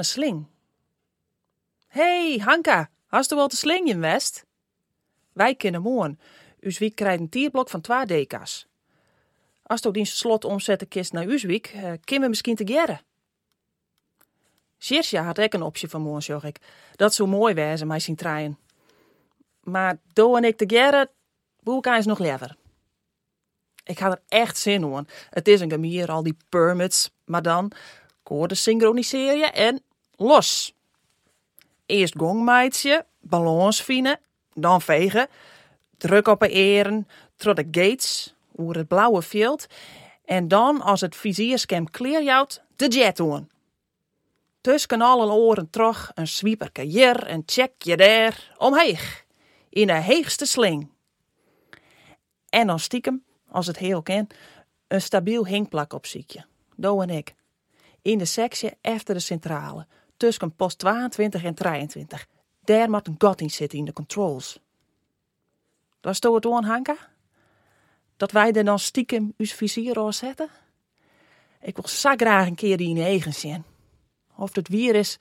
een sling. hey, Hanka, hast u wel de sling in West? Wij kennen moorn. Uw krijgt een tierblok van twee deka's. Als u die slot omzetten kist naar Uzwiek, uh, kunnen we misschien te gerren. Sjersja had ik een optie van morgen, zag ik. Dat zou mooi wezen, mij zien treien. Maar Do en ik te gerren, hoe kan nog liever. Ik had er echt zin in. Het is een gemier, al die permits, maar dan koorden synchroniseren en los. Eerst gongmeidje, ballons dan vegen, druk op de eren, tot de gates, over het blauwe veld, en dan als het vizierscam kleerjouwt, de jet doen. Tussen alle oren terug een zwieperke hier en check je daar omheeg, in de heegste sling. En dan stiekem, als het heel ken, een stabiel hinkplak op ziekje. Do en ik in de sectie efter de centrale, tussen post 22 en 23. Daar moet een gat in zitten in de controls. Dat is het aan, Hanka? Dat wij er dan stiekem uw vizier zetten? Ik wil zo graag een keer die in eigen zien of het wier is,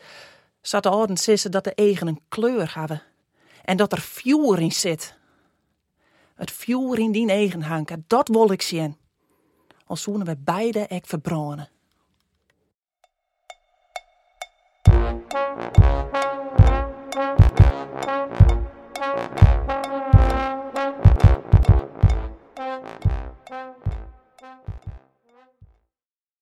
zat de oudend sissen dat de egen een kleur hebben. En dat er vuur in zit. Het vuur in die eigen hanken, dat wil ik zien. Als zoenen we beide ek verbranden.